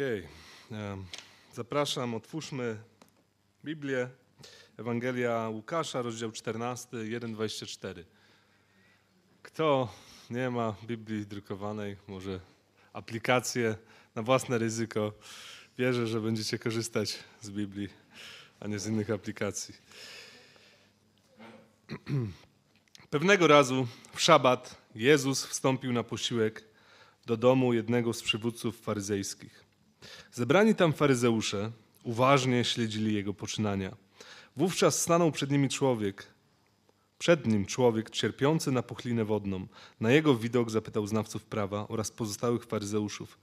Okej. em, Zapraszam, otwórzmy Biblię. Ewangelia Łukasza, rozdział 14, 1,24. Kto nie ma Biblii drukowanej, może aplikację na własne ryzyko. Wierzę, że będziecie korzystać z Biblii, a nie z innych aplikacji. Pewnego razu w szabat Jezus wstąpił na posiłek do domu jednego z przywódców faryzejskich. Zebrani tam faryzeusze uważnie śledzili jego poczynania. Wówczas stanął przed nimi człowiek, przed nim człowiek cierpiący na puchlinę wodną. Na jego widok zapytał znawców prawa oraz pozostałych faryzeuszów,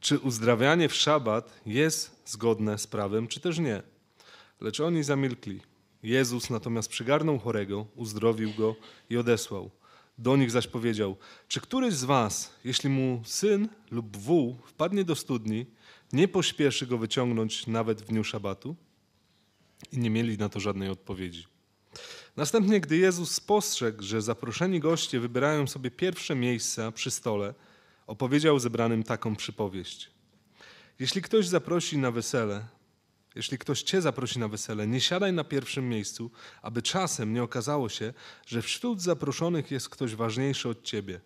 czy uzdrawianie w szabat jest zgodne z prawem, czy też nie. Lecz oni zamilkli. Jezus natomiast przygarnął chorego, uzdrowił go i odesłał. Do nich zaś powiedział, czy któryś z was, jeśli mu syn lub wół wpadnie do studni, nie pośpieszy go wyciągnąć nawet w dniu szabatu? I nie mieli na to żadnej odpowiedzi. Następnie, gdy Jezus spostrzegł, że zaproszeni goście wybierają sobie pierwsze miejsca przy stole, opowiedział zebranym taką przypowieść. Jeśli ktoś zaprosi na wesele, jeśli ktoś cię zaprosi na wesele, nie siadaj na pierwszym miejscu, aby czasem nie okazało się, że wśród zaproszonych jest ktoś ważniejszy od ciebie.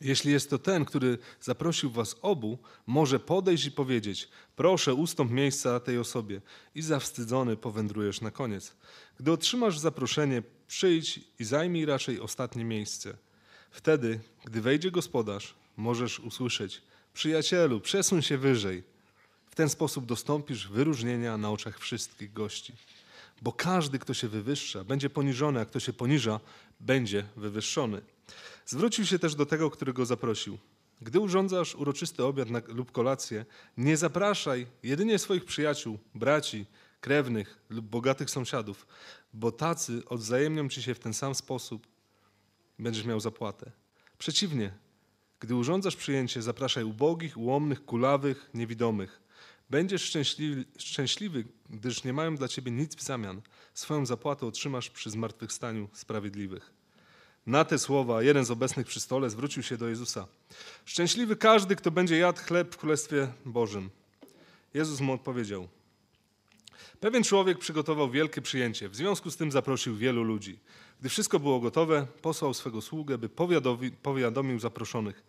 Jeśli jest to ten, który zaprosił was obu, może podejść i powiedzieć: Proszę, ustąp miejsca tej osobie, i zawstydzony powędrujesz na koniec. Gdy otrzymasz zaproszenie, przyjdź i zajmij raczej ostatnie miejsce. Wtedy, gdy wejdzie gospodarz, możesz usłyszeć: Przyjacielu, przesuń się wyżej. W ten sposób dostąpisz wyróżnienia na oczach wszystkich gości. Bo każdy, kto się wywyższa, będzie poniżony, a kto się poniża, będzie wywyższony. Zwrócił się też do tego, który go zaprosił. Gdy urządzasz uroczysty obiad na, lub kolację, nie zapraszaj jedynie swoich przyjaciół, braci, krewnych lub bogatych sąsiadów, bo tacy odwzajemnią ci się w ten sam sposób. Będziesz miał zapłatę. Przeciwnie, gdy urządzasz przyjęcie, zapraszaj ubogich, ułomnych, kulawych, niewidomych. Będziesz szczęśliwy, szczęśliwy, gdyż nie mają dla ciebie nic w zamian. Swoją zapłatę otrzymasz przy zmartwychwstaniu sprawiedliwych. Na te słowa jeden z obecnych przy stole zwrócił się do Jezusa. Szczęśliwy każdy, kto będzie jadł chleb w Królestwie Bożym. Jezus mu odpowiedział. Pewien człowiek przygotował wielkie przyjęcie. W związku z tym zaprosił wielu ludzi. Gdy wszystko było gotowe, posłał swego sługę, by powiadowi- powiadomił zaproszonych.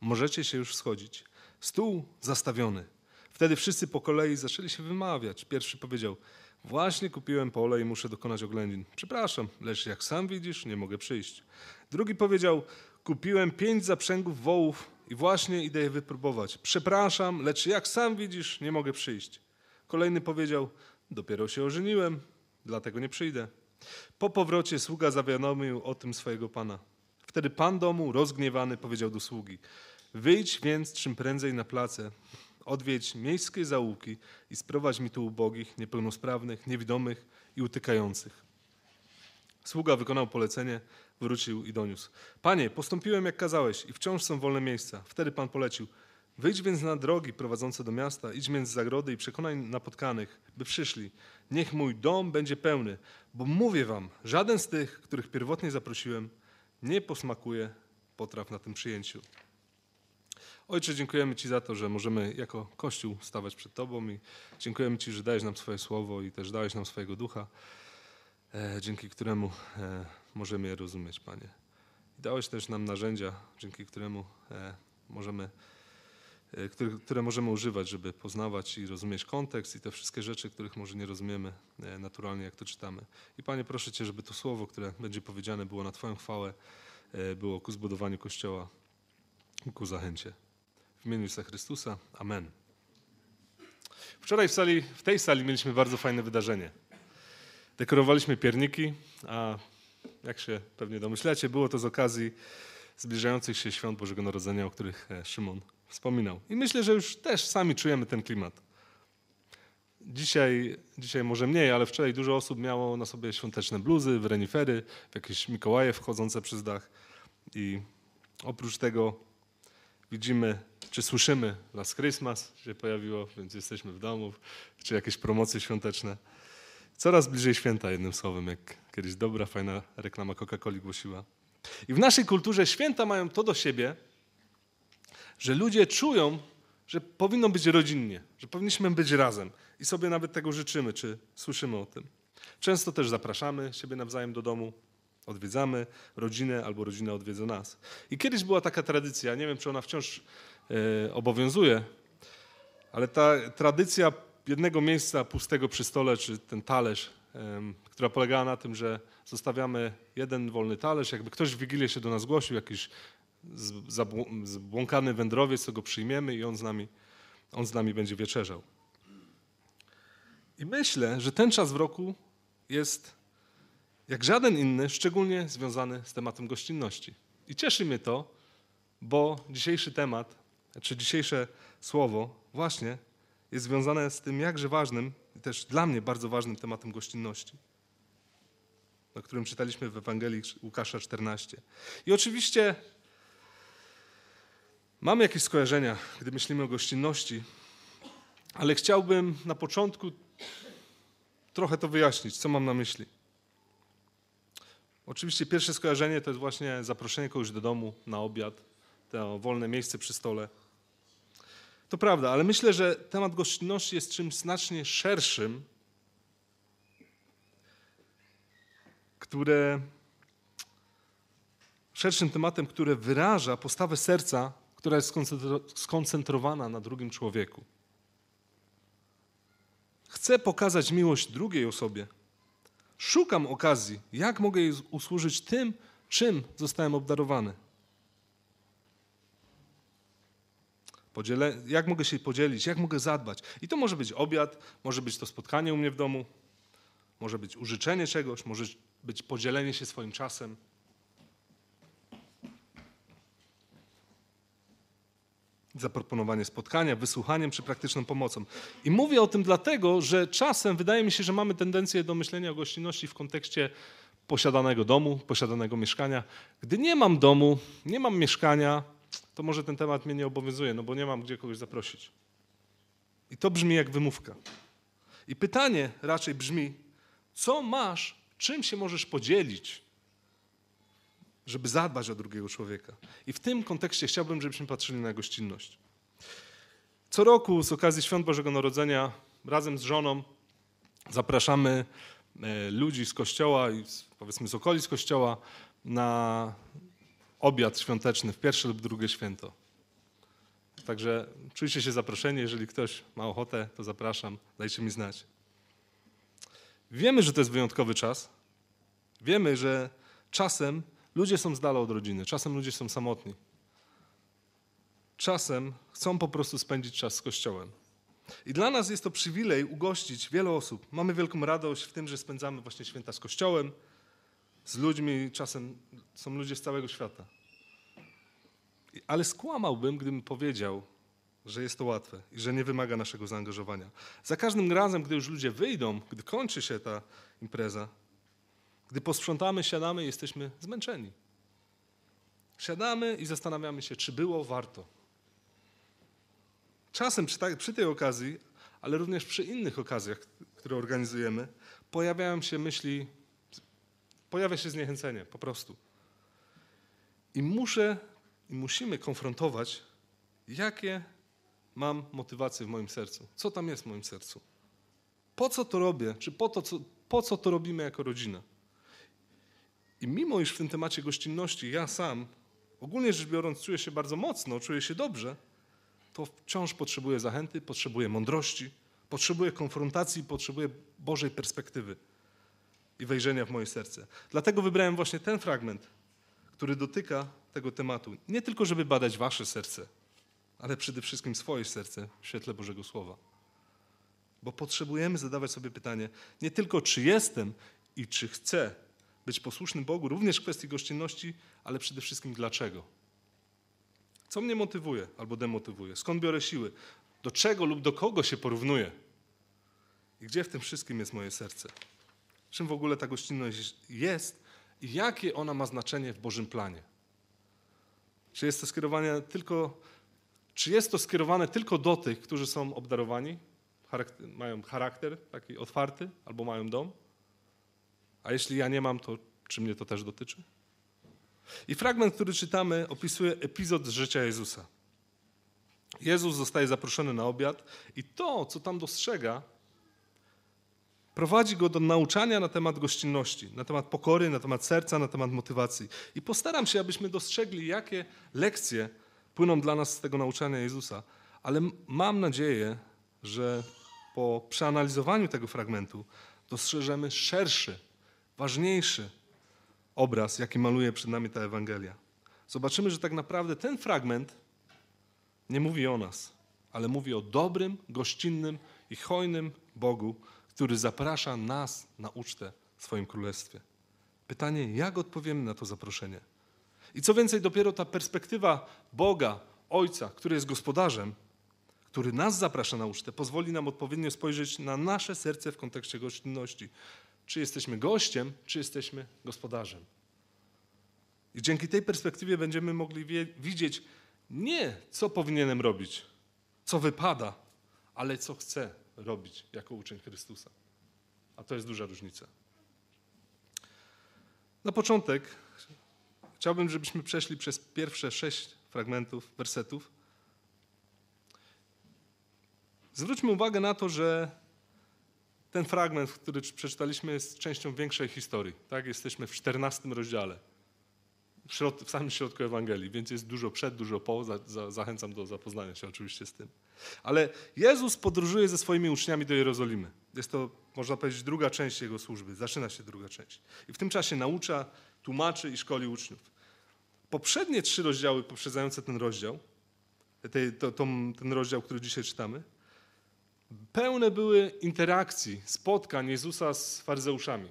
Możecie się już schodzić. Stół zastawiony. Wtedy wszyscy po kolei zaczęli się wymawiać. Pierwszy powiedział: Właśnie kupiłem pole i muszę dokonać oględzin. Przepraszam, lecz jak sam widzisz, nie mogę przyjść. Drugi powiedział: Kupiłem pięć zaprzęgów wołów i właśnie idę je wypróbować. Przepraszam, lecz jak sam widzisz, nie mogę przyjść. Kolejny powiedział: Dopiero się ożeniłem, dlatego nie przyjdę. Po powrocie sługa zawiadomił o tym swojego pana. Wtedy pan domu, rozgniewany, powiedział do sługi: Wyjdź więc czym prędzej na place, odwiedź miejskie zaułki i sprowadź mi tu ubogich, niepełnosprawnych, niewidomych i utykających. Sługa wykonał polecenie, wrócił i doniósł. Panie, postąpiłem jak kazałeś i wciąż są wolne miejsca. Wtedy pan polecił. Wyjdź więc na drogi prowadzące do miasta, idź między zagrody i przekonaj napotkanych, by przyszli. Niech mój dom będzie pełny, bo mówię wam, żaden z tych, których pierwotnie zaprosiłem, nie posmakuje potraw na tym przyjęciu. Ojcze, dziękujemy Ci za to, że możemy jako Kościół stawać przed Tobą i dziękujemy Ci, że dałeś nam swoje słowo i też dałeś nam swojego ducha, e, dzięki któremu e, możemy je rozumieć, Panie. I dałeś też nam narzędzia, dzięki któremu e, możemy, które, które możemy używać, żeby poznawać i rozumieć kontekst i te wszystkie rzeczy, których może nie rozumiemy naturalnie, jak to czytamy. I Panie, proszę Cię, żeby to słowo, które będzie powiedziane, było na Twoją chwałę, było ku zbudowaniu Kościoła, ku zachęcie. W imieniu Jezusa Chrystusa. Amen. Wczoraj w, sali, w tej sali mieliśmy bardzo fajne wydarzenie. Dekorowaliśmy pierniki, a jak się pewnie domyślacie, było to z okazji zbliżających się świąt Bożego Narodzenia, o których e, Szymon wspominał. I myślę, że już też sami czujemy ten klimat. Dzisiaj, dzisiaj może mniej, ale wczoraj dużo osób miało na sobie świąteczne bluzy, w renifery, jakieś Mikołaje wchodzące przez dach. I oprócz tego widzimy, czy słyszymy Last Christmas się pojawiło, więc jesteśmy w domu, czy jakieś promocje świąteczne. Coraz bliżej święta, jednym słowem, jak kiedyś dobra, fajna reklama Coca-Coli głosiła. I w naszej kulturze święta mają to do siebie, że ludzie czują, że powinno być rodzinnie, że powinniśmy być razem i sobie nawet tego życzymy, czy słyszymy o tym. Często też zapraszamy siebie nawzajem do domu, odwiedzamy rodzinę albo rodzina odwiedza nas. I kiedyś była taka tradycja, nie wiem czy ona wciąż e, obowiązuje, ale ta tradycja jednego miejsca pustego przy stole, czy ten talerz, która polegała na tym, że zostawiamy jeden wolny talerz, jakby ktoś w Wigilię się do nas zgłosił, jakiś zbłąkany wędrowiec, to go przyjmiemy i on z nami, on z nami będzie wieczerzał. I myślę, że ten czas w roku jest jak żaden inny, szczególnie związany z tematem gościnności. I cieszy mnie to, bo dzisiejszy temat, czy dzisiejsze słowo właśnie jest związane z tym jakże ważnym i też dla mnie bardzo ważnym tematem gościnności, o którym czytaliśmy w Ewangelii Łukasza 14. I oczywiście mamy jakieś skojarzenia, gdy myślimy o gościnności, ale chciałbym na początku trochę to wyjaśnić, co mam na myśli. Oczywiście pierwsze skojarzenie to jest właśnie zaproszenie kogoś do domu na obiad, to wolne miejsce przy stole. To prawda, ale myślę, że temat gościnności jest czymś znacznie szerszym, które szerszym tematem, które wyraża postawę serca, która jest skoncentrowana na drugim człowieku. Chcę pokazać miłość drugiej osobie. Szukam okazji, jak mogę jej usłużyć tym, czym zostałem obdarowany. Podzielę, jak mogę się podzielić, jak mogę zadbać. I to może być obiad, może być to spotkanie u mnie w domu, może być użyczenie czegoś, może być podzielenie się swoim czasem. Zaproponowanie spotkania, wysłuchaniem czy praktyczną pomocą. I mówię o tym dlatego, że czasem wydaje mi się, że mamy tendencję do myślenia o gościnności w kontekście posiadanego domu, posiadanego mieszkania. Gdy nie mam domu, nie mam mieszkania, to może ten temat mnie nie obowiązuje, no bo nie mam gdzie kogoś zaprosić. I to brzmi jak wymówka. I pytanie raczej brzmi, co masz, czym się możesz podzielić żeby zadbać o drugiego człowieka. I w tym kontekście chciałbym, żebyśmy patrzyli na gościnność. Co roku z okazji Świąt Bożego Narodzenia razem z żoną zapraszamy e, ludzi z kościoła i powiedzmy z okolic kościoła na obiad świąteczny w pierwsze lub drugie święto. Także czujcie się zaproszeni, jeżeli ktoś ma ochotę, to zapraszam, dajcie mi znać. Wiemy, że to jest wyjątkowy czas. Wiemy, że czasem Ludzie są z dala od rodziny, czasem ludzie są samotni. Czasem chcą po prostu spędzić czas z Kościołem. I dla nas jest to przywilej ugościć wiele osób. Mamy wielką radość w tym, że spędzamy właśnie święta z Kościołem, z ludźmi, czasem są ludzie z całego świata. Ale skłamałbym, gdybym powiedział, że jest to łatwe i że nie wymaga naszego zaangażowania. Za każdym razem, gdy już ludzie wyjdą, gdy kończy się ta impreza, gdy posprzątamy, siadamy, jesteśmy zmęczeni. Siadamy i zastanawiamy się, czy było warto. Czasem przy, ta, przy tej okazji, ale również przy innych okazjach, które organizujemy, pojawiają się myśli, pojawia się zniechęcenie po prostu. I muszę i musimy konfrontować, jakie mam motywacje w moim sercu. Co tam jest w moim sercu? Po co to robię? Czy po, to, co, po co to robimy jako rodzina? I mimo iż w tym temacie gościnności ja sam, ogólnie rzecz biorąc, czuję się bardzo mocno, czuję się dobrze, to wciąż potrzebuję zachęty, potrzebuję mądrości, potrzebuję konfrontacji, potrzebuję Bożej perspektywy i wejrzenia w moje serce. Dlatego wybrałem właśnie ten fragment, który dotyka tego tematu. Nie tylko, żeby badać wasze serce, ale przede wszystkim swoje serce w świetle Bożego Słowa. Bo potrzebujemy zadawać sobie pytanie nie tylko, czy jestem i czy chcę być posłusznym Bogu, również w kwestii gościnności, ale przede wszystkim dlaczego. Co mnie motywuje albo demotywuje? Skąd biorę siły? Do czego lub do kogo się porównuję? I gdzie w tym wszystkim jest moje serce? Czym w ogóle ta gościnność jest i jakie ona ma znaczenie w Bożym planie? Czy jest to skierowane tylko, czy jest to skierowane tylko do tych, którzy są obdarowani, mają charakter taki otwarty albo mają dom? A jeśli ja nie mam, to czy mnie to też dotyczy? I fragment, który czytamy, opisuje epizod z życia Jezusa. Jezus zostaje zaproszony na obiad i to, co tam dostrzega, prowadzi go do nauczania na temat gościnności, na temat pokory, na temat serca, na temat motywacji. I postaram się, abyśmy dostrzegli, jakie lekcje płyną dla nas z tego nauczania Jezusa. Ale mam nadzieję, że po przeanalizowaniu tego fragmentu dostrzeżemy szerszy, ważniejszy obraz, jaki maluje przed nami ta Ewangelia. Zobaczymy, że tak naprawdę ten fragment nie mówi o nas, ale mówi o dobrym, gościnnym i hojnym Bogu, który zaprasza nas na ucztę w swoim królestwie. Pytanie, jak odpowiemy na to zaproszenie? I co więcej, dopiero ta perspektywa Boga, Ojca, który jest gospodarzem, który nas zaprasza na ucztę, pozwoli nam odpowiednio spojrzeć na nasze serce w kontekście gościnności. Czy jesteśmy gościem, czy jesteśmy gospodarzem. I dzięki tej perspektywie będziemy mogli wie, widzieć nie, co powinienem robić, co wypada, ale co chcę robić jako uczeń Chrystusa. A to jest duża różnica. Na początek chciałbym, żebyśmy przeszli przez pierwsze sześć fragmentów, wersetów. Zwróćmy uwagę na to, że ten fragment, który przeczytaliśmy, jest częścią większej historii. Tak? Jesteśmy w 14 rozdziale w, środ- w samym środku Ewangelii, więc jest dużo przed, dużo po. Za, za, zachęcam do zapoznania się oczywiście z tym. Ale Jezus podróżuje ze swoimi uczniami do Jerozolimy. Jest to, można powiedzieć, druga część Jego służby. Zaczyna się druga część. I w tym czasie naucza, tłumaczy i szkoli uczniów. Poprzednie trzy rozdziały poprzedzające ten rozdział, te, to, to, ten rozdział, który dzisiaj czytamy, pełne były interakcji, spotkań Jezusa z faryzeuszami.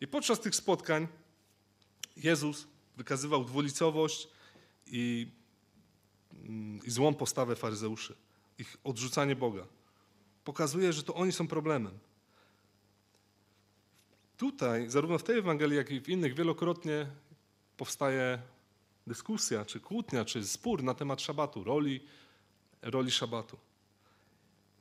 I podczas tych spotkań Jezus wykazywał dwulicowość i, i złą postawę faryzeuszy, ich odrzucanie Boga. Pokazuje, że to oni są problemem. Tutaj, zarówno w tej Ewangelii, jak i w innych, wielokrotnie powstaje dyskusja, czy kłótnia, czy spór na temat szabatu, roli, roli szabatu.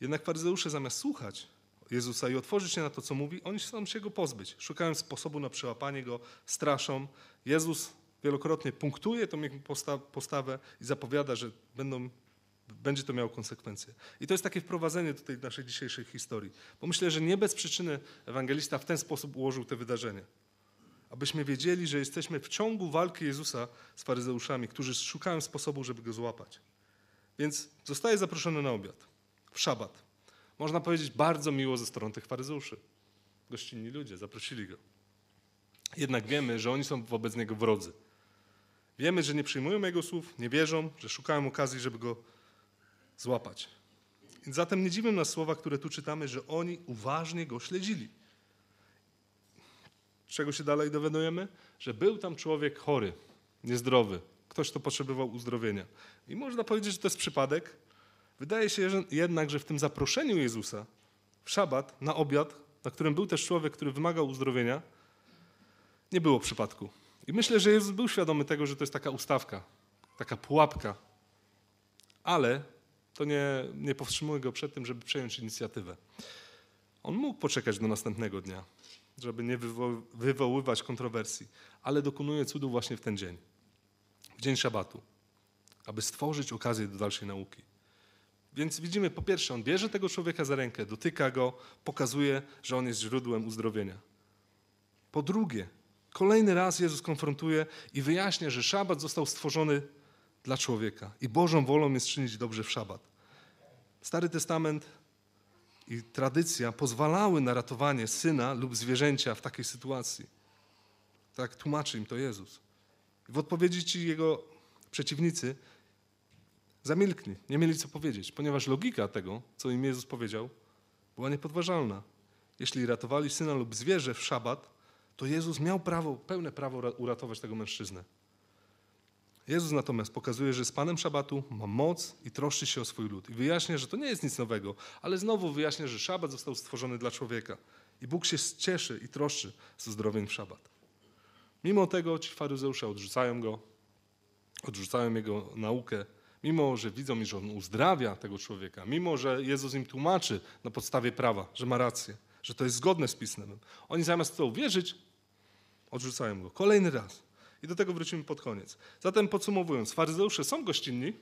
Jednak faryzeusze zamiast słuchać Jezusa i otworzyć się na to, co mówi, oni chcą się go pozbyć. Szukają sposobu na przełapanie go, straszą. Jezus wielokrotnie punktuje tą postawę i zapowiada, że będą, będzie to miało konsekwencje. I to jest takie wprowadzenie do tej naszej dzisiejszej historii. Bo myślę, że nie bez przyczyny ewangelista w ten sposób ułożył te wydarzenia. Abyśmy wiedzieli, że jesteśmy w ciągu walki Jezusa z faryzeuszami, którzy szukają sposobu, żeby go złapać. Więc zostaje zaproszony na obiad, w szabat. Można powiedzieć bardzo miło ze strony tych faryzeuszy. Gościnni ludzie, zaprosili go. Jednak wiemy, że oni są wobec niego wrodzy. Wiemy, że nie przyjmują Jego słów, nie wierzą, że szukają okazji, żeby Go złapać. Zatem nie dziwią nas słowa, które tu czytamy, że oni uważnie Go śledzili. Czego się dalej dowiadujemy? Że był tam człowiek chory, niezdrowy, ktoś, kto potrzebował uzdrowienia. I można powiedzieć, że to jest przypadek. Wydaje się że jednak, że w tym zaproszeniu Jezusa w szabat na obiad, na którym był też człowiek, który wymagał uzdrowienia, nie było przypadku. I myślę, że Jezus był świadomy tego, że to jest taka ustawka, taka pułapka. Ale to nie, nie powstrzymuje go przed tym, żeby przejąć inicjatywę. On mógł poczekać do następnego dnia, żeby nie wywo wywoływać kontrowersji, ale dokonuje cudu właśnie w ten dzień, w dzień szabatu, aby stworzyć okazję do dalszej nauki. Więc widzimy, po pierwsze, on bierze tego człowieka za rękę, dotyka go, pokazuje, że on jest źródłem uzdrowienia. Po drugie, Kolejny raz Jezus konfrontuje i wyjaśnia, że szabat został stworzony dla człowieka i Bożą wolą jest czynić dobrze w szabat. Stary Testament i tradycja pozwalały na ratowanie syna lub zwierzęcia w takiej sytuacji. Tak tłumaczy im to Jezus. W odpowiedzi ci jego przeciwnicy zamilkli, nie mieli co powiedzieć, ponieważ logika tego, co im Jezus powiedział, była niepodważalna. Jeśli ratowali syna lub zwierzę w szabat, to Jezus miał prawo, pełne prawo uratować tego mężczyznę. Jezus natomiast pokazuje, że z Panem Szabatu ma moc i troszczy się o swój lud. I wyjaśnia, że to nie jest nic nowego, ale znowu wyjaśnia, że Szabat został stworzony dla człowieka. I Bóg się cieszy i troszczy z uzdrowień w Szabat. Mimo tego ci faryzeusze odrzucają go, odrzucają jego naukę, mimo że widzą, że on uzdrawia tego człowieka, mimo że Jezus im tłumaczy na podstawie prawa, że ma rację że to jest zgodne z Pismem. Oni zamiast w to uwierzyć, odrzucają go. Kolejny raz. I do tego wrócimy pod koniec. Zatem podsumowując, faryzeusze są gościnni,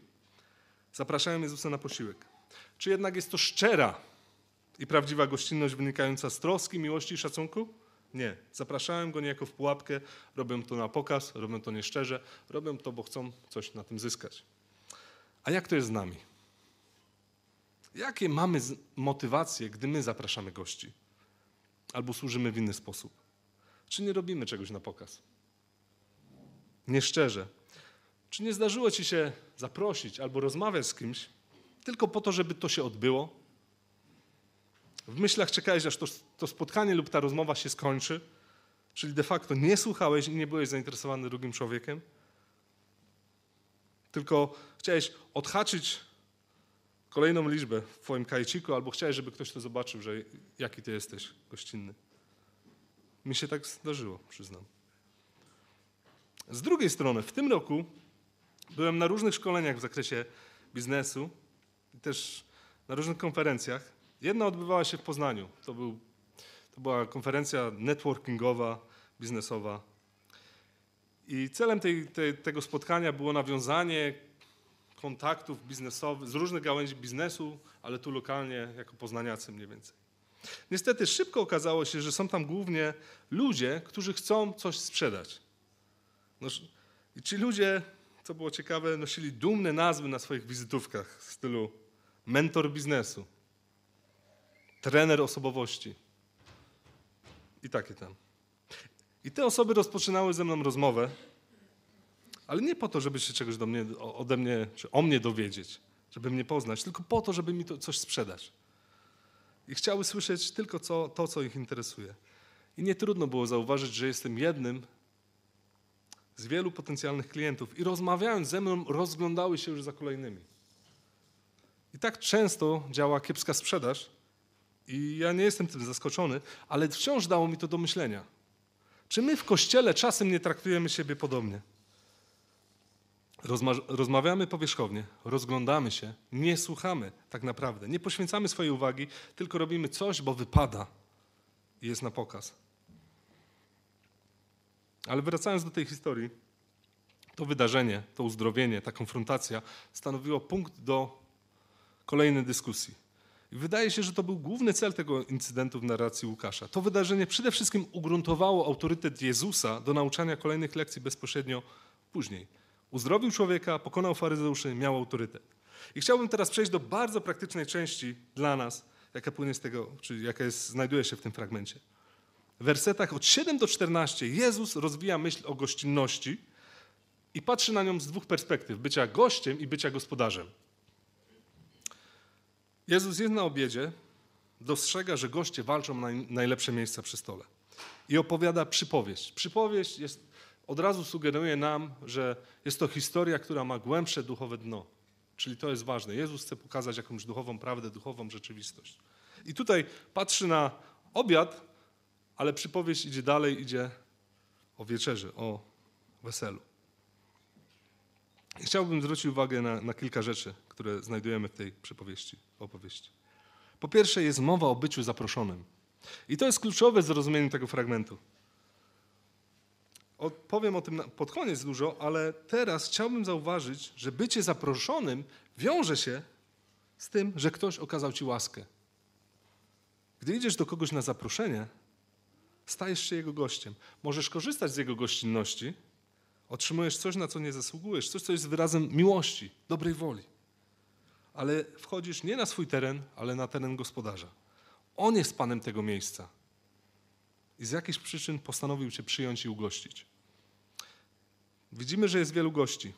zapraszają Jezusa na posiłek. Czy jednak jest to szczera i prawdziwa gościnność wynikająca z troski, miłości i szacunku? Nie. Zapraszałem go niejako w pułapkę, robią to na pokaz, robią to nieszczerze, robią to, bo chcą coś na tym zyskać. A jak to jest z nami? Jakie mamy motywacje, gdy my zapraszamy gości? Albo służymy w inny sposób? Czy nie robimy czegoś na pokaz? Nieszczerze. Czy nie zdarzyło ci się zaprosić albo rozmawiać z kimś tylko po to, żeby to się odbyło? W myślach czekałeś, aż to, to spotkanie lub ta rozmowa się skończy, czyli de facto nie słuchałeś i nie byłeś zainteresowany drugim człowiekiem, tylko chciałeś odhaczyć kolejną liczbę w twoim kajciku, albo chciałeś, żeby ktoś to zobaczył, że jaki ty jesteś gościnny. Mi się tak zdarzyło, przyznam. Z drugiej strony, w tym roku byłem na różnych szkoleniach w zakresie biznesu i też na różnych konferencjach. Jedna odbywała się w Poznaniu. To, był, to była konferencja networkingowa, biznesowa. I celem tej, tej, tego spotkania było nawiązanie kontaktów biznesowych z różnych gałęzi biznesu, ale tu lokalnie jako poznaniacy mniej więcej. Niestety szybko okazało się, że są tam głównie ludzie, którzy chcą coś sprzedać. No, I ci ludzie, co było ciekawe, nosili dumne nazwy na swoich wizytówkach w stylu mentor biznesu, trener osobowości i takie tam. I te osoby rozpoczynały ze mną rozmowę, ale nie po to, żeby się czegoś do mnie, ode mnie, czy o mnie dowiedzieć, żeby mnie poznać, tylko po to, żeby mi to coś sprzedać. I chciały słyszeć tylko co, to, co ich interesuje. I nie trudno było zauważyć, że jestem jednym z wielu potencjalnych klientów i rozmawiając ze mną, rozglądały się już za kolejnymi. I tak często działa kiepska sprzedaż, i ja nie jestem tym zaskoczony, ale wciąż dało mi to do myślenia. Czy my w kościele czasem nie traktujemy siebie podobnie? Rozma rozmawiamy powierzchownie, rozglądamy się, nie słuchamy tak naprawdę, nie poświęcamy swojej uwagi, tylko robimy coś, bo wypada i jest na pokaz. Ale wracając do tej historii, to wydarzenie, to uzdrowienie, ta konfrontacja stanowiło punkt do kolejnej dyskusji. Wydaje się, że to był główny cel tego incydentu w narracji Łukasza. To wydarzenie przede wszystkim ugruntowało autorytet Jezusa do nauczania kolejnych lekcji bezpośrednio później. Uzdrowił człowieka, pokonał faryzeuszy, miał autorytet. I chciałbym teraz przejść do bardzo praktycznej części dla nas, jaka płynie z tego, czy jaka jest, znajduje się w tym fragmencie. W wersetach od 7 do 14 Jezus rozwija myśl o gościnności i patrzy na nią z dwóch perspektyw: bycia gościem i bycia gospodarzem. Jezus jest na obiedzie, dostrzega, że goście walczą na najlepsze miejsca przy stole i opowiada przypowieść. Przypowieść jest, od razu sugeruje nam, że jest to historia, która ma głębsze duchowe dno. Czyli to jest ważne. Jezus chce pokazać jakąś duchową prawdę, duchową rzeczywistość. I tutaj patrzy na obiad, ale przypowieść idzie dalej, idzie o wieczerzy, o weselu. Chciałbym zwrócić uwagę na, na kilka rzeczy, które znajdujemy w tej przypowieści, opowieści. Po pierwsze jest mowa o byciu zaproszonym. I to jest kluczowe zrozumienie tego fragmentu. Powiem o tym pod koniec dużo, ale teraz chciałbym zauważyć, że bycie zaproszonym wiąże się z tym, że ktoś okazał ci łaskę. Gdy idziesz do kogoś na zaproszenie, stajesz się jego gościem. Możesz korzystać z jego gościnności, otrzymujesz coś, na co nie zasługujesz, coś, co jest wyrazem miłości, dobrej woli. Ale wchodzisz nie na swój teren, ale na teren gospodarza. On jest panem tego miejsca. I z jakichś przyczyn postanowił cię przyjąć i ugościć. Widzimy, że jest wielu gości.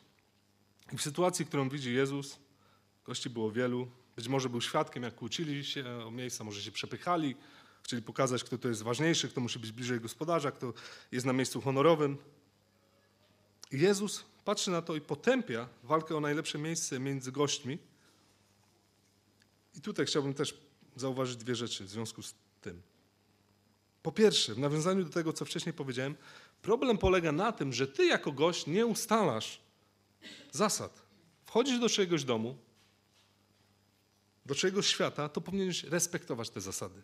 I w sytuacji, którą widzi Jezus, gości było wielu. Być może był świadkiem, jak kłócili się o miejsca, może się przepychali, chcieli pokazać, kto to jest ważniejszy, kto musi być bliżej gospodarza, kto jest na miejscu honorowym. Jezus patrzy na to i potępia walkę o najlepsze miejsce między gośćmi. I tutaj chciałbym też zauważyć dwie rzeczy w związku z tym. Po pierwsze, w nawiązaniu do tego, co wcześniej powiedziałem, problem polega na tym, że ty jako gość nie ustalasz zasad. Wchodzisz do czyjegoś domu, do czyjegoś świata, to powinieneś respektować te zasady.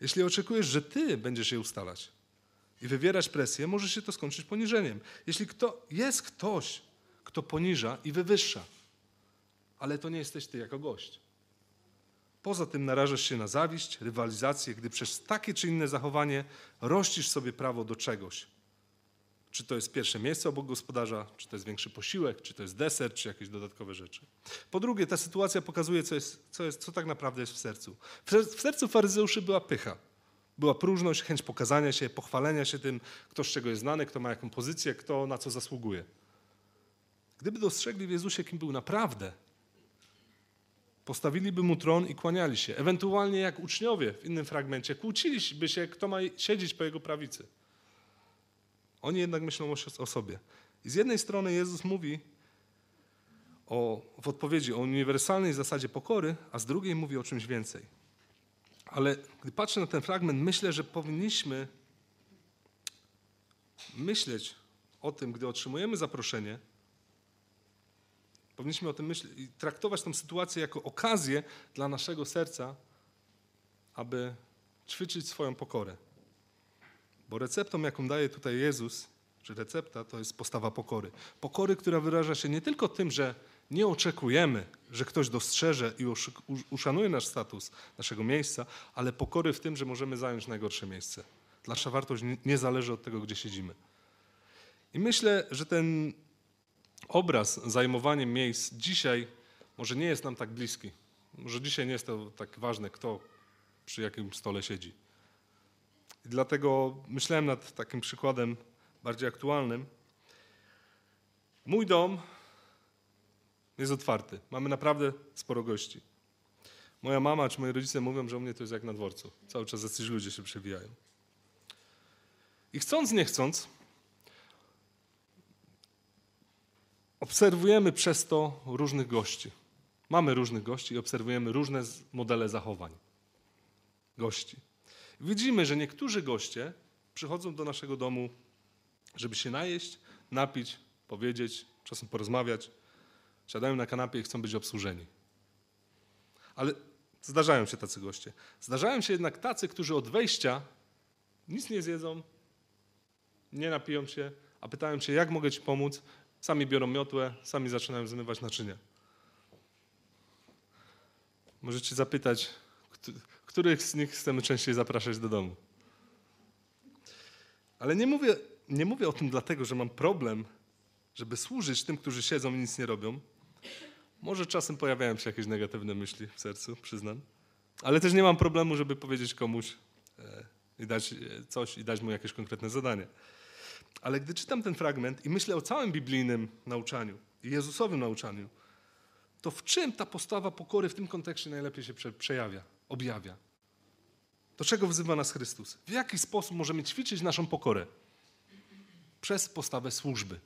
Jeśli oczekujesz, że ty będziesz je ustalać i wywierać presję, może się to skończyć poniżeniem. Jeśli kto, jest ktoś, kto poniża i wywyższa, ale to nie jesteś ty jako gość. Poza tym narażasz się na zawiść, rywalizację, gdy przez takie czy inne zachowanie rościsz sobie prawo do czegoś. Czy to jest pierwsze miejsce obok gospodarza, czy to jest większy posiłek, czy to jest deser, czy jakieś dodatkowe rzeczy. Po drugie, ta sytuacja pokazuje, co, jest, co, jest, co tak naprawdę jest w sercu. W ser- w sercu faryzeuszy była pycha. Była próżność, chęć pokazania się, pochwalenia się tym, kto z czego jest znany, kto ma jaką pozycję, kto na co zasługuje. Gdyby dostrzegli w Jezusie, kim był naprawdę, postawiliby mu tron i kłaniali się. Ewentualnie jak uczniowie w innym fragmencie, kłóciliby się, kto ma siedzieć po jego prawicy. Oni jednak myślą o, sobie. I z jednej strony Jezus mówi o, w odpowiedzi o uniwersalnej zasadzie pokory, a z drugiej mówi o czymś więcej. Ale gdy patrzę na ten fragment, myślę, że powinniśmy myśleć o tym, gdy otrzymujemy zaproszenie, powinniśmy o tym myśleć i traktować tę sytuację jako okazję dla naszego serca, aby ćwiczyć swoją pokorę. Bo receptą, jaką daje tutaj Jezus, czy recepta, to jest postawa pokory. Pokory, która wyraża się nie tylko tym, że nie oczekujemy, że ktoś dostrzeże i uszanuje nasz status, naszego miejsca, ale pokory w tym, że możemy zająć najgorsze miejsce. Nasza wartość nie zależy od tego, gdzie siedzimy. I myślę, że ten obraz zajmowania miejsc dzisiaj może nie jest nam tak bliski. Może dzisiaj nie jest to tak ważne, kto przy jakim stole siedzi. I dlatego myślałem nad takim przykładem bardziej aktualnym. Mój dom jest otwarty. Mamy naprawdę sporo gości. Moja mama czy moi rodzice mówią, że u mnie to jest jak na dworcu. Cały czas jacyś ludzie się przewijają. I chcąc, nie chcąc, obserwujemy przez to różnych gości. Mamy różnych gości i obserwujemy różne modele zachowań gości. Widzimy, że niektórzy goście przychodzą do naszego domu, żeby się najeść, napić, powiedzieć, czasem porozmawiać. Siadają na kanapie i chcą być obsłużeni. Ale zdarzają się tacy goście. Zdarzają się jednak tacy, którzy od wejścia nic nie zjedzą, nie napiją się, a pytają cię, jak mogę ci pomóc. Sami biorą miotłę, sami zaczynają zmywać naczynia. Możecie zapytać, któ- których z nich chcemy częściej zapraszać do domu. Ale nie mówię, nie mówię o tym dlatego, że mam problem, żeby służyć tym, którzy siedzą i nic nie robią. Może czasem pojawiają się jakieś negatywne myśli w sercu, przyznam. Ale też nie mam problemu, żeby powiedzieć komuś e, i dać e, coś i dać mu jakieś konkretne zadanie. Ale gdy czytam ten fragment i myślę o całym biblijnym nauczaniu Jezusowym nauczaniu, to w czym ta postawa pokory w tym kontekście najlepiej się prze, przejawia, objawia? Do czego wzywa nas Chrystus? W jaki sposób możemy ćwiczyć naszą pokorę? Przez postawę służby.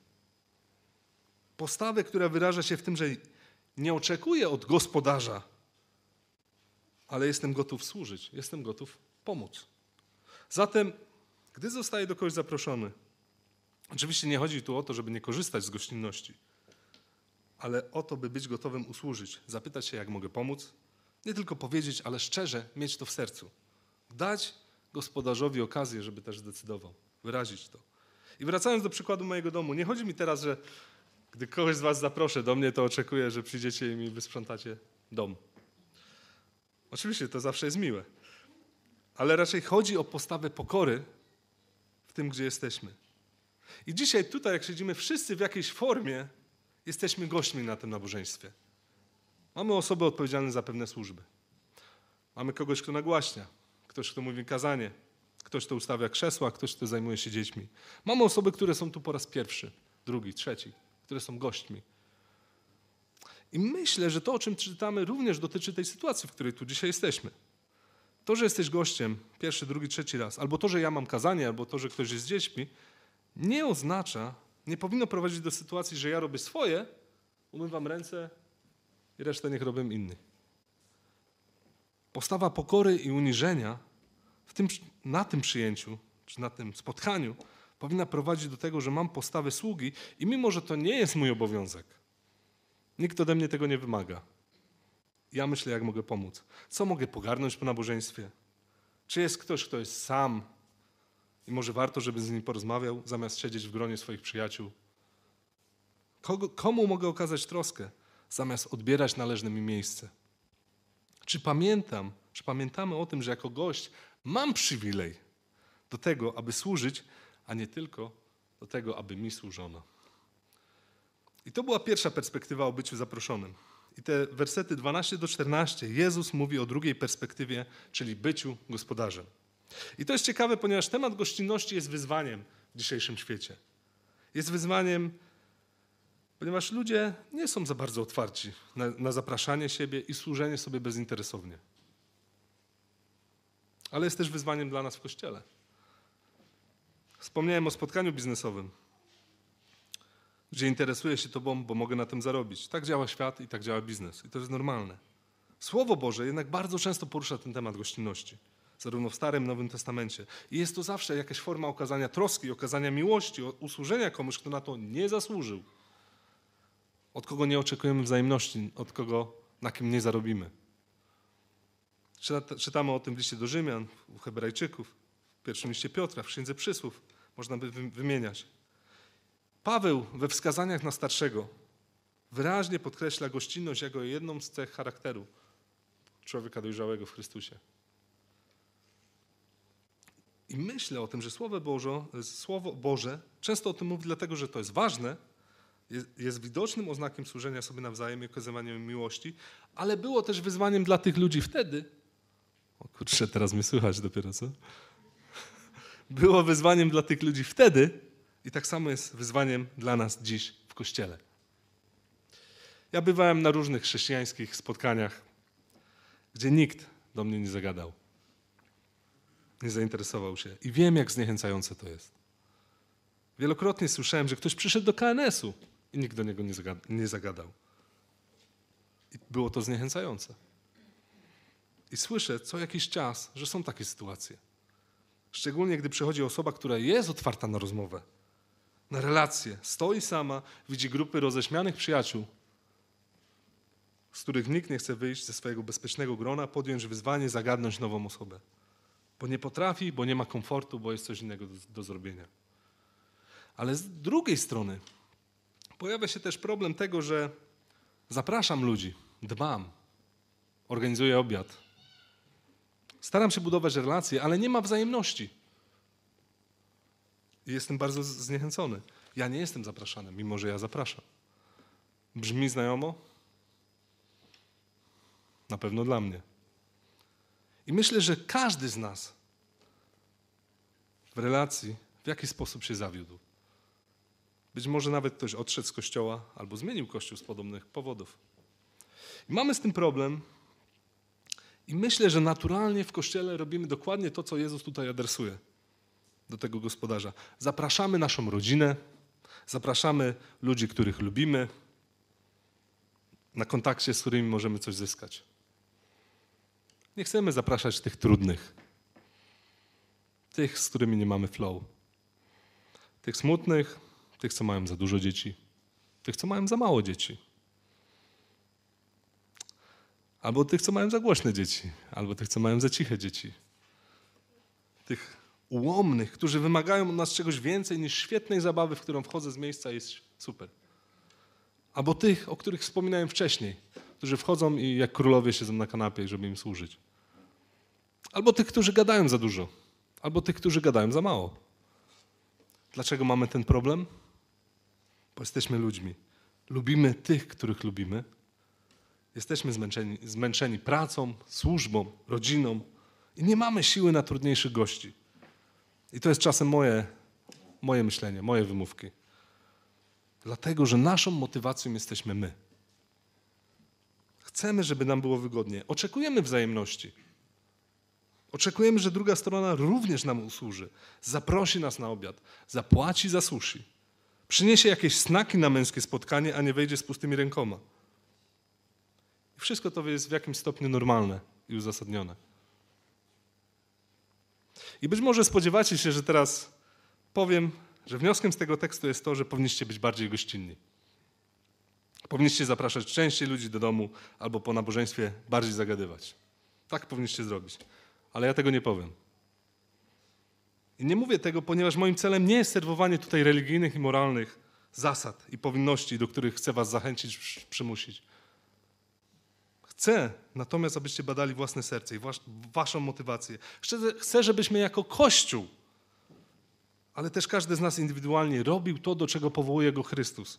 Postawę, która wyraża się w tym, że nie oczekuję od gospodarza, ale jestem gotów służyć, jestem gotów pomóc. Zatem, gdy zostaję do kogoś zaproszony, oczywiście nie chodzi tu o to, żeby nie korzystać z gościnności, ale o to, by być gotowym usłużyć, zapytać się, jak mogę pomóc, nie tylko powiedzieć, ale szczerze mieć to w sercu. Dać gospodarzowi okazję, żeby też zdecydował, wyrazić to. I wracając do przykładu mojego domu, nie chodzi mi teraz, że gdy kogoś z Was zaproszę do mnie, to oczekuję, że przyjdziecie i mi wysprzątacie dom. Oczywiście to zawsze jest miłe, ale raczej chodzi o postawę pokory w tym, gdzie jesteśmy. I dzisiaj tutaj, jak siedzimy wszyscy w jakiejś formie, jesteśmy gośćmi na tym nabożeństwie. Mamy osoby odpowiedzialne za pewne służby. Mamy kogoś, kto nagłaśnia, ktoś, kto mówi kazanie, ktoś, kto ustawia krzesła, ktoś, kto zajmuje się dziećmi. Mamy osoby, które są tu po raz pierwszy, drugi, trzeci, które są gośćmi. I myślę, że to, o czym czytamy, również dotyczy tej sytuacji, w której tu dzisiaj jesteśmy. To, że jesteś gościem pierwszy, drugi, trzeci raz, albo to, że ja mam kazanie, albo to, że ktoś jest z dziećmi, nie oznacza, nie powinno prowadzić do sytuacji, że ja robię swoje, umywam ręce i resztę niech robią inni. Postawa pokory i uniżenia tym, na tym przyjęciu, czy na tym spotkaniu, powinna prowadzić do tego, że mam postawę sługi i mimo, że to nie jest mój obowiązek, nikt ode mnie tego nie wymaga. Ja myślę, jak mogę pomóc. Co mogę pogarnąć po nabożeństwie? Czy jest ktoś, kto jest sam i może warto, żeby z nim porozmawiał, zamiast siedzieć w gronie swoich przyjaciół? Kogo, komu mogę okazać troskę? zamiast odbierać należne mi miejsce? Czy pamiętam, czy pamiętamy o tym, że jako gość mam przywilej do tego, aby służyć, a nie tylko do tego, aby mi służono? I to była pierwsza perspektywa o byciu zaproszonym. I te wersety 12 do 14, Jezus mówi o drugiej perspektywie, czyli byciu gospodarzem. I to jest ciekawe, ponieważ temat gościnności jest wyzwaniem w dzisiejszym świecie. Jest wyzwaniem, ponieważ ludzie nie są za bardzo otwarci na, na zapraszanie siebie i służenie sobie bezinteresownie. Ale jest też wyzwaniem dla nas w kościele. Wspomniałem o spotkaniu biznesowym, gdzie interesuję się Tobą, bo mogę na tym zarobić. Tak działa świat i tak działa biznes. I to jest normalne. Słowo Boże jednak bardzo często porusza ten temat gościnności zarówno w Starym, Nowym Testamencie. I jest to zawsze jakaś forma okazania troski, okazania miłości, usłużenia komuś, kto na to nie zasłużył. Od kogo nie oczekujemy wzajemności, od kogo, na kim nie zarobimy. Czytamy o tym w liście do Rzymian, u Hebrajczyków, w pierwszym liście Piotra, w Księdze Przysłów. Można by wymieniać. Paweł we wskazaniach na starszego wyraźnie podkreśla gościnność jako jedną z cech charakteru człowieka dojrzałego w Chrystusie. I myślę o tym, że Słowo Boże, Słowo Boże często o tym mówi dlatego, że to jest ważne, jest, jest widocznym oznakiem służenia sobie nawzajem i okazywaniem miłości, ale było też wyzwaniem dla tych ludzi wtedy. O kurczę, teraz mnie słychać dopiero, co? Było wyzwaniem dla tych ludzi wtedy i tak samo jest wyzwaniem dla nas dziś w Kościele. Ja bywałem na różnych chrześcijańskich spotkaniach, gdzie nikt do mnie nie zagadał nie zainteresował się. I wiem, jak zniechęcające to jest. Wielokrotnie słyszałem, że ktoś przyszedł do KNS-u i nikt do niego nie zagadał. I było to zniechęcające. I słyszę co jakiś czas, że są takie sytuacje. Szczególnie gdy przychodzi osoba, która jest otwarta na rozmowę, na relacje, stoi sama, widzi grupy roześmianych przyjaciół, z których nikt nie chce wyjść ze swojego bezpiecznego grona, podjąć wyzwanie, zagadnąć nową osobę bo nie potrafi, bo nie ma komfortu, bo jest coś innego do, do zrobienia. Ale z drugiej strony pojawia się też problem tego, że zapraszam ludzi, dbam, organizuję obiad. Staram się budować relacje, ale nie ma wzajemności. I jestem bardzo zniechęcony. Ja nie jestem zapraszany, mimo że ja zapraszam. Brzmi znajomo? Na pewno dla mnie. I myślę, że każdy z nas w relacji w jaki sposób się zawiódł. Być może nawet ktoś odszedł z kościoła albo zmienił kościół z podobnych powodów. I mamy z tym problem. I myślę, że naturalnie w kościele robimy dokładnie to, co Jezus tutaj adresuje do tego gospodarza. Zapraszamy naszą rodzinę, zapraszamy ludzi, których lubimy, na kontakcie, z którymi możemy coś zyskać. Nie chcemy zapraszać tych trudnych, tych, z którymi nie mamy flow, tych smutnych, tych, co mają za dużo dzieci, tych, co mają za mało dzieci. Albo tych, co mają za głośne dzieci, albo tych, co mają za ciche dzieci. Tych ułomnych, którzy wymagają od nas czegoś więcej niż świetnej zabawy, w którą wchodzę z miejsca jest super. Albo tych, o których wspominałem wcześniej, którzy wchodzą i jak królowie siedzą na kanapie, żeby im służyć. Albo tych, którzy gadają za dużo, albo tych, którzy gadają za mało. Dlaczego mamy ten problem? Bo jesteśmy ludźmi. Lubimy tych, których lubimy. Jesteśmy zmęczeni, zmęczeni pracą, służbą, rodziną i nie mamy siły na trudniejszych gości. I to jest czasem moje, moje myślenie, moje wymówki. Dlatego, że naszą motywacją jesteśmy my. Chcemy, żeby nam było wygodnie. Oczekujemy wzajemności. Oczekujemy, że druga strona również nam usłuży. Zaprosi nas na obiad, zapłaci za sushi. Przyniesie jakieś snaki na męskie spotkanie, a nie wejdzie z pustymi rękoma. Wszystko to jest w jakimś stopniu normalne i uzasadnione. I być może spodziewacie się, że teraz powiem, że wnioskiem z tego tekstu jest to, że powinniście być bardziej gościnni. Powinniście zapraszać częściej ludzi do domu albo po nabożeństwie bardziej zagadywać. Tak powinniście zrobić ale ja tego nie powiem. I nie mówię tego, ponieważ moim celem nie jest serwowanie tutaj religijnych i moralnych zasad i powinności, do których chcę was zachęcić, przymusić. Chcę natomiast, abyście badali własne serce i was, waszą motywację. Chcę, chcę, żebyśmy jako Kościół, ale też każdy z nas indywidualnie robił to, do czego powołuje go Chrystus.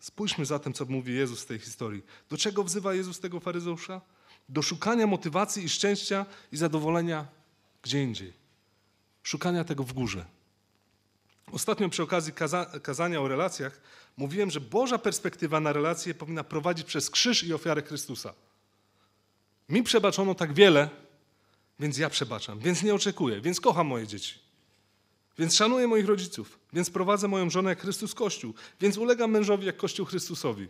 Spójrzmy zatem, co mówi Jezus w tej historii. Do czego wzywa Jezus tego faryzeusza? Do szukania motywacji i szczęścia i zadowolenia gdzie indziej. Szukania tego w górze. Ostatnio przy okazji kaza kazania o relacjach mówiłem, że Boża perspektywa na relacje powinna prowadzić przez krzyż i ofiarę Chrystusa. Mi przebaczono tak wiele, więc ja przebaczam, więc nie oczekuję, więc kocham moje dzieci. Więc szanuję moich rodziców, więc prowadzę moją żonę jak Chrystus Kościół, więc ulegam mężowi jak Kościół Chrystusowi.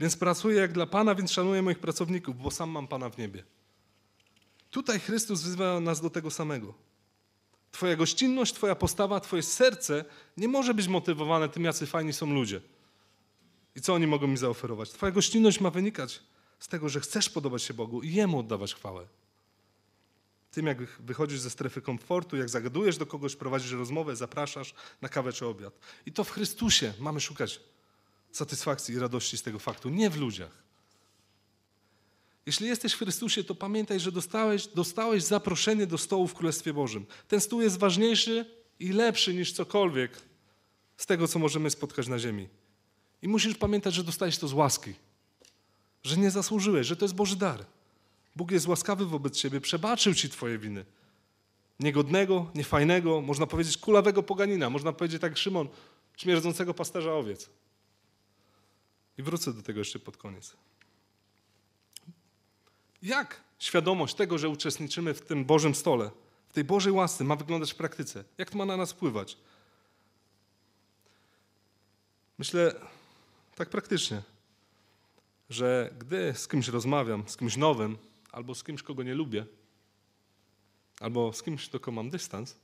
Więc pracuję jak dla Pana, więc szanuję moich pracowników, bo sam mam Pana w niebie. Tutaj Chrystus wzywa nas do tego samego. Twoja gościnność, Twoja postawa, Twoje serce nie może być motywowane tym, jacy fajni są ludzie. I co oni mogą mi zaoferować? Twoja gościnność ma wynikać z tego, że chcesz podobać się Bogu i Jemu oddawać chwałę. Tym, jak wychodzisz ze strefy komfortu, jak zagadujesz do kogoś, prowadzisz rozmowę, zapraszasz na kawę czy obiad. I to w Chrystusie mamy szukać satysfakcji i radości z tego faktu, nie w ludziach. Jeśli jesteś w Chrystusie, to pamiętaj, że dostałeś, dostałeś zaproszenie do stołu w Królestwie Bożym. Ten stół jest ważniejszy i lepszy niż cokolwiek z tego, co możemy spotkać na ziemi. I musisz pamiętać, że dostałeś to z łaski, że nie zasłużyłeś, że to jest Boży dar. Bóg jest łaskawy wobec ciebie, przebaczył ci twoje winy. Niegodnego, niefajnego, można powiedzieć kulawego poganina, można powiedzieć tak Szymon, śmierdzącego pasterza owiec. I wrócę do tego jeszcze pod koniec. Jak świadomość tego, że uczestniczymy w tym Bożym stole, w tej Bożej łasce ma wyglądać w praktyce? Jak to ma na nas wpływać? Myślę tak praktycznie, że gdy z kimś rozmawiam, z kimś nowym, albo z kimś, kogo nie lubię, albo z kimś, do kogo mam dystans,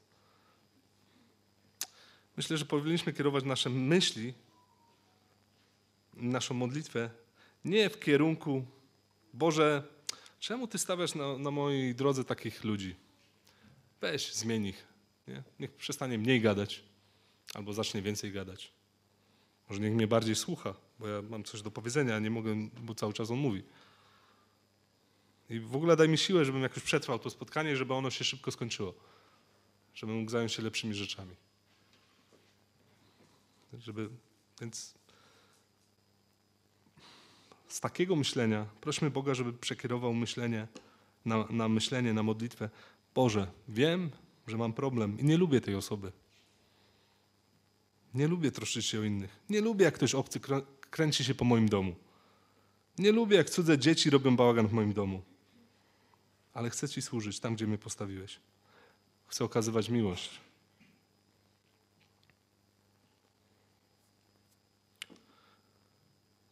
myślę, że powinniśmy kierować nasze myśli, naszą modlitwę nie w kierunku Boże, czemu Ty stawiasz na, na mojej drodze takich ludzi? Weź, zmień ich. Nie? Niech przestanie mniej gadać, albo zacznie więcej gadać. Może niech mnie bardziej słucha, bo ja mam coś do powiedzenia, a nie mogę, bo cały czas on mówi. I w ogóle daj mi siłę, żebym jakoś przetrwał to spotkanie, żeby ono się szybko skończyło. Żebym mógł zająć się lepszymi rzeczami. Żeby, więc z takiego myślenia prośmy Boga, żeby przekierował myślenie na, na myślenie, na modlitwę. Boże, wiem, że mam problem i nie lubię tej osoby. Nie lubię troszczyć się o innych. Nie lubię, jak ktoś obcy kręci się po moim domu. Nie lubię, jak cudze dzieci robią bałagan w moim domu. Ale chcę Ci służyć tam, gdzie mnie postawiłeś. Chcę okazywać miłość.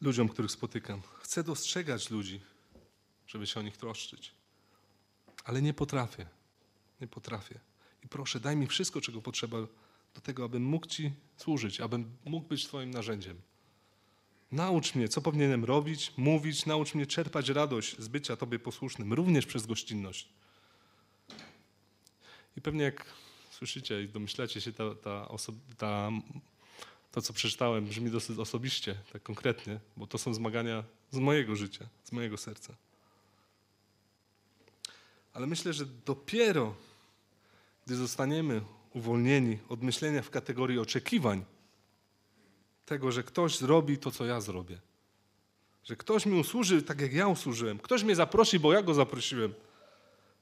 Ludziom, których spotykam. Chcę dostrzegać ludzi, żeby się o nich troszczyć. Ale nie potrafię. Nie potrafię. I proszę, daj mi wszystko, czego potrzeba do tego, abym mógł Ci służyć, abym mógł być Twoim narzędziem. Naucz mnie, co powinienem robić, mówić, naucz mnie czerpać radość z bycia Tobie posłusznym, również przez gościnność. I pewnie jak słyszycie i domyślacie się, ta, ta, ta to, co przeczytałem, brzmi dosyć osobiście, tak konkretnie, bo to są zmagania z mojego życia, z mojego serca. Ale myślę, że dopiero gdy zostaniemy uwolnieni od myślenia w kategorii oczekiwań, tego, że ktoś zrobi to, co ja zrobię, że ktoś mi usłuży tak, jak ja usłużyłem, ktoś mnie zaprosi, bo ja go zaprosiłem,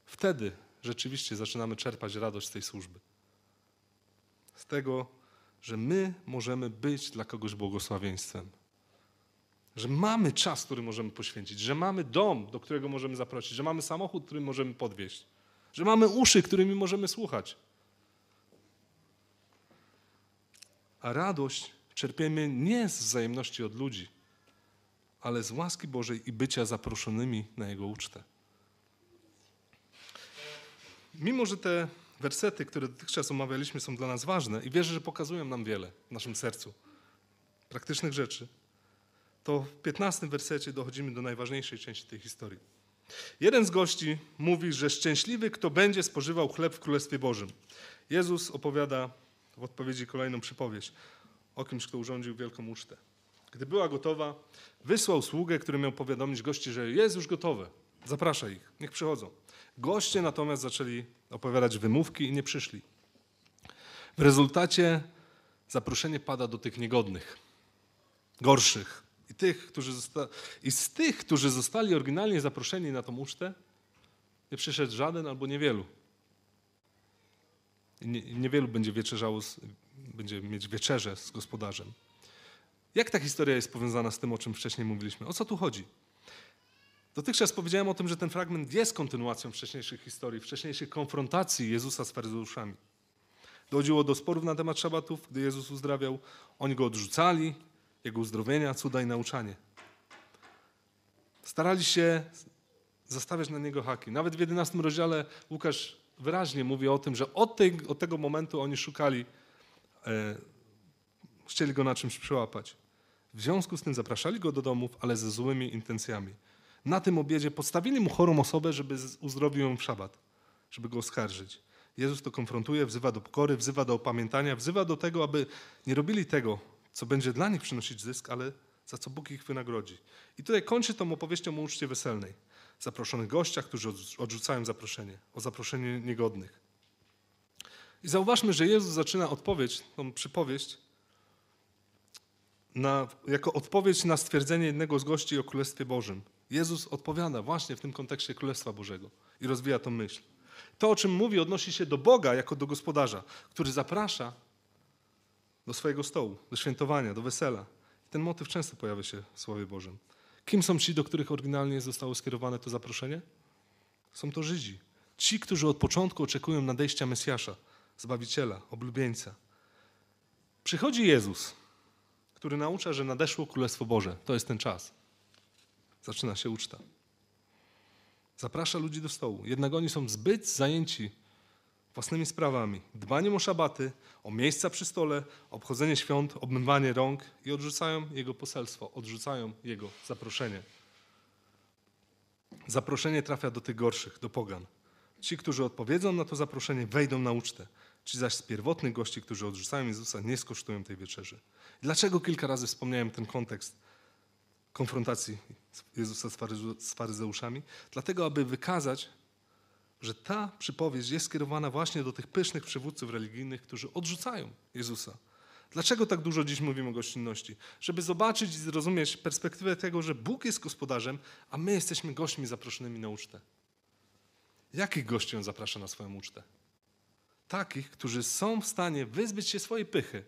wtedy rzeczywiście zaczynamy czerpać radość z tej służby. Z tego, że my możemy być dla kogoś błogosławieństwem. Że mamy czas, który możemy poświęcić, że mamy dom, do którego możemy zaprosić, że mamy samochód, który możemy podwieźć, że mamy uszy, którymi możemy słuchać. A radość czerpiemy nie z wzajemności od ludzi, ale z łaski Bożej i bycia zaproszonymi na Jego ucztę. Mimo, że te wersety, które dotychczas omawialiśmy, są dla nas ważne i wierzę, że pokazują nam wiele w naszym sercu, praktycznych rzeczy, to w 15 wersecie dochodzimy do najważniejszej części tej historii. Jeden z gości mówi, że szczęśliwy, kto będzie spożywał chleb w Królestwie Bożym. Jezus opowiada w odpowiedzi kolejną przypowieść o kimś, kto urządził wielką ucztę. Gdy była gotowa, wysłał sługę, który miał powiadomić gości, że jest już gotowe. Zaprasza ich, niech przychodzą. Goście natomiast zaczęli opowiadać wymówki i nie przyszli. W rezultacie zaproszenie pada do tych niegodnych, gorszych. I, tych, którzy zosta- I z tych, którzy zostali oryginalnie zaproszeni na tą ucztę, nie przyszedł żaden albo niewielu. I nie, niewielu będzie wieczerzało, z, będzie mieć wieczerzę z gospodarzem. Jak ta historia jest powiązana z tym, o czym wcześniej mówiliśmy? O co tu chodzi? Dotychczas powiedziałem o tym, że ten fragment jest kontynuacją wcześniejszych historii, wcześniejszych konfrontacji Jezusa z faryzeuszami. Dochodziło do sporów na temat szabatów, gdy Jezus uzdrawiał. Oni go odrzucali, jego uzdrowienia, cuda i nauczanie. Starali się zastawiać na niego haki. Nawet w 11 rozdziale Łukasz wyraźnie mówi o tym, że od, tej, od tego momentu oni szukali, e, chcieli go na czymś przyłapać. W związku z tym zapraszali go do domów, ale ze złymi intencjami. Na tym obiedzie podstawili mu chorą osobę, żeby uzdrowił ją w szabat, żeby go oskarżyć. Jezus to konfrontuje, wzywa do pokory, wzywa do opamiętania, wzywa do tego, aby nie robili tego, co będzie dla nich przynosić zysk, ale za co Bóg ich wynagrodzi. I tutaj kończy tą opowieścią o uczcie weselnej. Zaproszonych gościach, którzy odrzu- odrzucają zaproszenie, o zaproszenie niegodnych. I zauważmy, że Jezus zaczyna odpowiedź, tą przypowieść, na, jako odpowiedź na stwierdzenie jednego z gości o Królestwie Bożym. Jezus odpowiada właśnie w tym kontekście Królestwa Bożego i rozwija tą myśl. To, o czym mówi, odnosi się do Boga jako do gospodarza, który zaprasza do swojego stołu, do świętowania, do wesela. I ten motyw często pojawia się w Słowie Bożym. Kim są ci, do których oryginalnie zostało skierowane to zaproszenie? Są to Żydzi. Ci, którzy od początku oczekują nadejścia Mesjasza, Zbawiciela, oblubieńca. Przychodzi Jezus, który naucza, że nadeszło Królestwo Boże. To jest ten czas. Zaczyna się uczta. Zaprasza ludzi do stołu. Jednak oni są zbyt zajęci własnymi sprawami, dbaniem o szabaty, o miejsca przy stole, obchodzenie świąt, obmywanie rąk i odrzucają jego poselstwo, odrzucają jego zaproszenie. Zaproszenie trafia do tych gorszych, do pogan. Ci, którzy odpowiedzą na to zaproszenie, wejdą na ucztę. Ci zaś z pierwotnych gości, którzy odrzucają Jezusa, nie skosztują tej wieczerzy. Dlaczego kilka razy wspomniałem ten kontekst konfrontacji Jezusa z, faryzeuszami? Dlatego, aby wykazać, że ta przypowieść jest skierowana właśnie do tych pysznych przywódców religijnych, którzy odrzucają Jezusa. Dlaczego tak dużo dziś mówimy o gościnności? Żeby zobaczyć i zrozumieć perspektywę tego, że Bóg jest gospodarzem, a my jesteśmy gośćmi zaproszonymi na ucztę. Jakich gości On zaprasza na swoją ucztę? Takich, którzy są w stanie wyzbyć się swojej pychy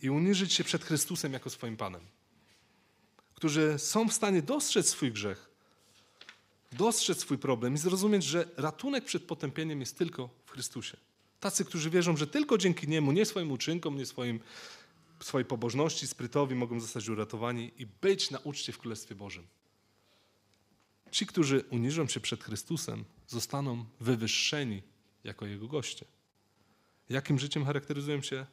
i uniżyć się przed Chrystusem jako swoim Panem. Którzy są w stanie dostrzec swój grzech, dostrzec swój problem i zrozumieć, że ratunek przed potępieniem jest tylko w Chrystusie. Tacy, którzy wierzą, że tylko dzięki Niemu, nie swoim uczynkom, nie swoim, swojej pobożności, sprytowi mogą zostać uratowani i być na uczcie w Królestwie Bożym. Ci, którzy uniżą się przed Chrystusem, zostaną wywyższeni jako Jego goście. Jakim życiem charakteryzują się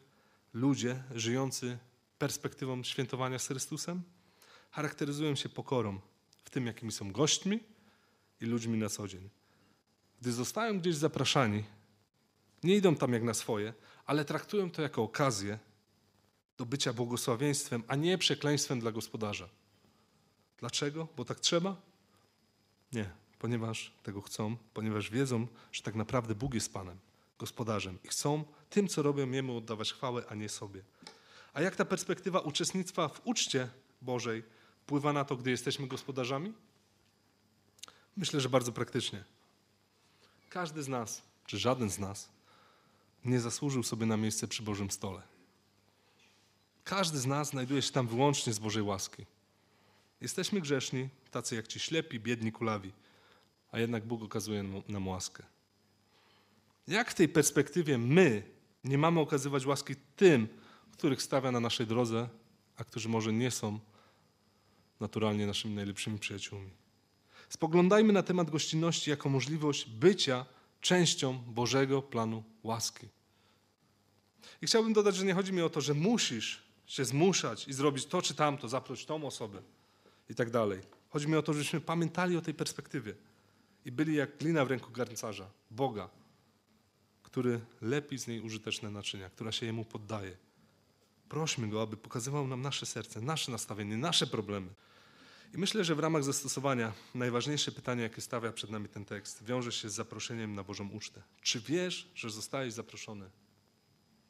ludzie żyjący perspektywą świętowania z Chrystusem? Charakteryzują się pokorą w tym, jakimi są gośćmi i ludźmi na co dzień. Gdy zostają gdzieś zapraszani, nie idą tam jak na swoje, ale traktują to jako okazję do bycia błogosławieństwem, a nie przekleństwem dla gospodarza. Dlaczego? Bo tak trzeba? Nie, ponieważ tego chcą, ponieważ wiedzą, że tak naprawdę Bóg jest Panem, gospodarzem i chcą tym, co robią, Jemu oddawać chwałę, a nie sobie. A jak ta perspektywa uczestnictwa w uczcie Bożej wpływa na to, gdy jesteśmy gospodarzami? Myślę, że bardzo praktycznie. Każdy z nas, czy żaden z nas, nie zasłużył sobie na miejsce przy Bożym stole. Każdy z nas znajduje się tam wyłącznie z Bożej łaski. Jesteśmy grzeszni, tacy jak ci ślepi, biedni, kulawi, a jednak Bóg okazuje nam- nam łaskę. Jak w tej perspektywie my nie mamy okazywać łaski tym, których stawia na naszej drodze, a którzy może nie są naturalnie naszymi najlepszymi przyjaciółmi? Spoglądajmy na temat gościnności jako możliwość bycia częścią Bożego planu łaski. I chciałbym dodać, że nie chodzi mi o to, że musisz się zmuszać i zrobić to czy tamto, zaproś tą osobę i tak dalej. Chodzi mi o to, żebyśmy pamiętali o tej perspektywie i byli jak glina w ręku garncarza, Boga, który lepi z niej użyteczne naczynia, która się Jemu poddaje. Prośmy Go, aby pokazywał nam nasze serce, nasze nastawienie, nasze problemy. I myślę, że w ramach zastosowania najważniejsze pytanie, jakie stawia przed nami ten tekst, wiąże się z zaproszeniem na Bożą ucztę. Czy wiesz, że zostałeś zaproszony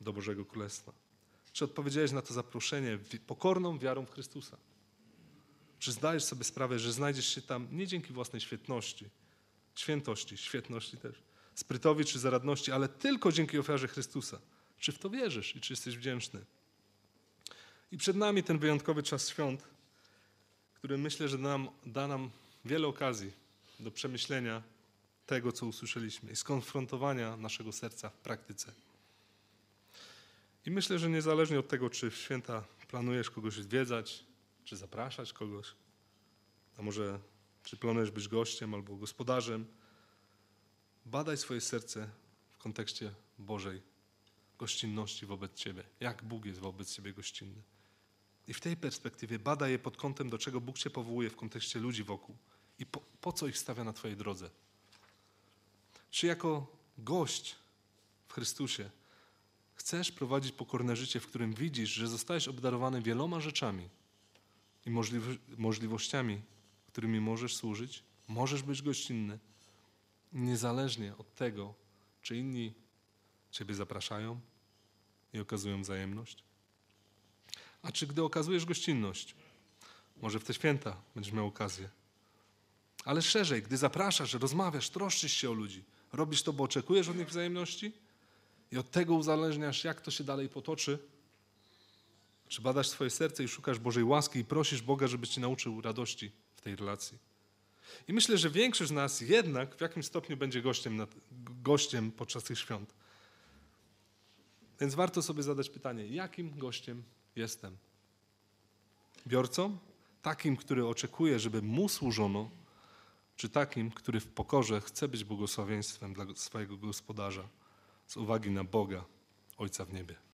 do Bożego Królestwa? Czy odpowiedziałeś na to zaproszenie pokorną wiarą w Chrystusa? Czy zdajesz sobie sprawę, że znajdziesz się tam nie dzięki własnej świetności, świętości, świetności też, sprytowi czy zaradności, ale tylko dzięki ofiarze Chrystusa? Czy w to wierzysz i czy jesteś wdzięczny? I przed nami ten wyjątkowy czas świąt, który myślę, że nam, da nam wiele okazji do przemyślenia tego, co usłyszeliśmy i skonfrontowania naszego serca w praktyce. I myślę, że niezależnie od tego, czy w święta planujesz kogoś odwiedzać, czy zapraszać kogoś, a może czy planujesz być gościem albo gospodarzem, badaj swoje serce w kontekście Bożej gościnności wobec Ciebie. Jak Bóg jest wobec Ciebie gościnny. I w tej perspektywie badaj je pod kątem, do czego Bóg Cię powołuje w kontekście ludzi wokół i po, po co ich stawia na Twojej drodze. Czy jako gość w Chrystusie chcesz prowadzić pokorne życie, w którym widzisz, że zostałeś obdarowany wieloma rzeczami i możliwo- możliwościami, którymi możesz służyć, możesz być gościnny, niezależnie od tego, czy inni Ciebie zapraszają i okazują wzajemność? A czy gdy okazujesz gościnność, może w te święta będziesz miał okazję, ale szerzej, gdy zapraszasz, rozmawiasz, troszczysz się o ludzi, robisz to, bo oczekujesz od nich wzajemności i od tego uzależniasz, jak to się dalej potoczy? Czy badasz swoje serce i szukasz Bożej łaski i prosisz Boga, żeby Cię nauczył radości w tej relacji? I myślę, że większość z nas jednak w jakimś stopniu będzie gościem, nad, gościem podczas tych świąt. Więc warto sobie zadać pytanie, jakim gościem jestem? Biorcą? Takim, który oczekuje, żeby mu służono, czy takim, który w pokorze chce być błogosławieństwem dla swojego gospodarza z uwagi na Boga, Ojca w niebie?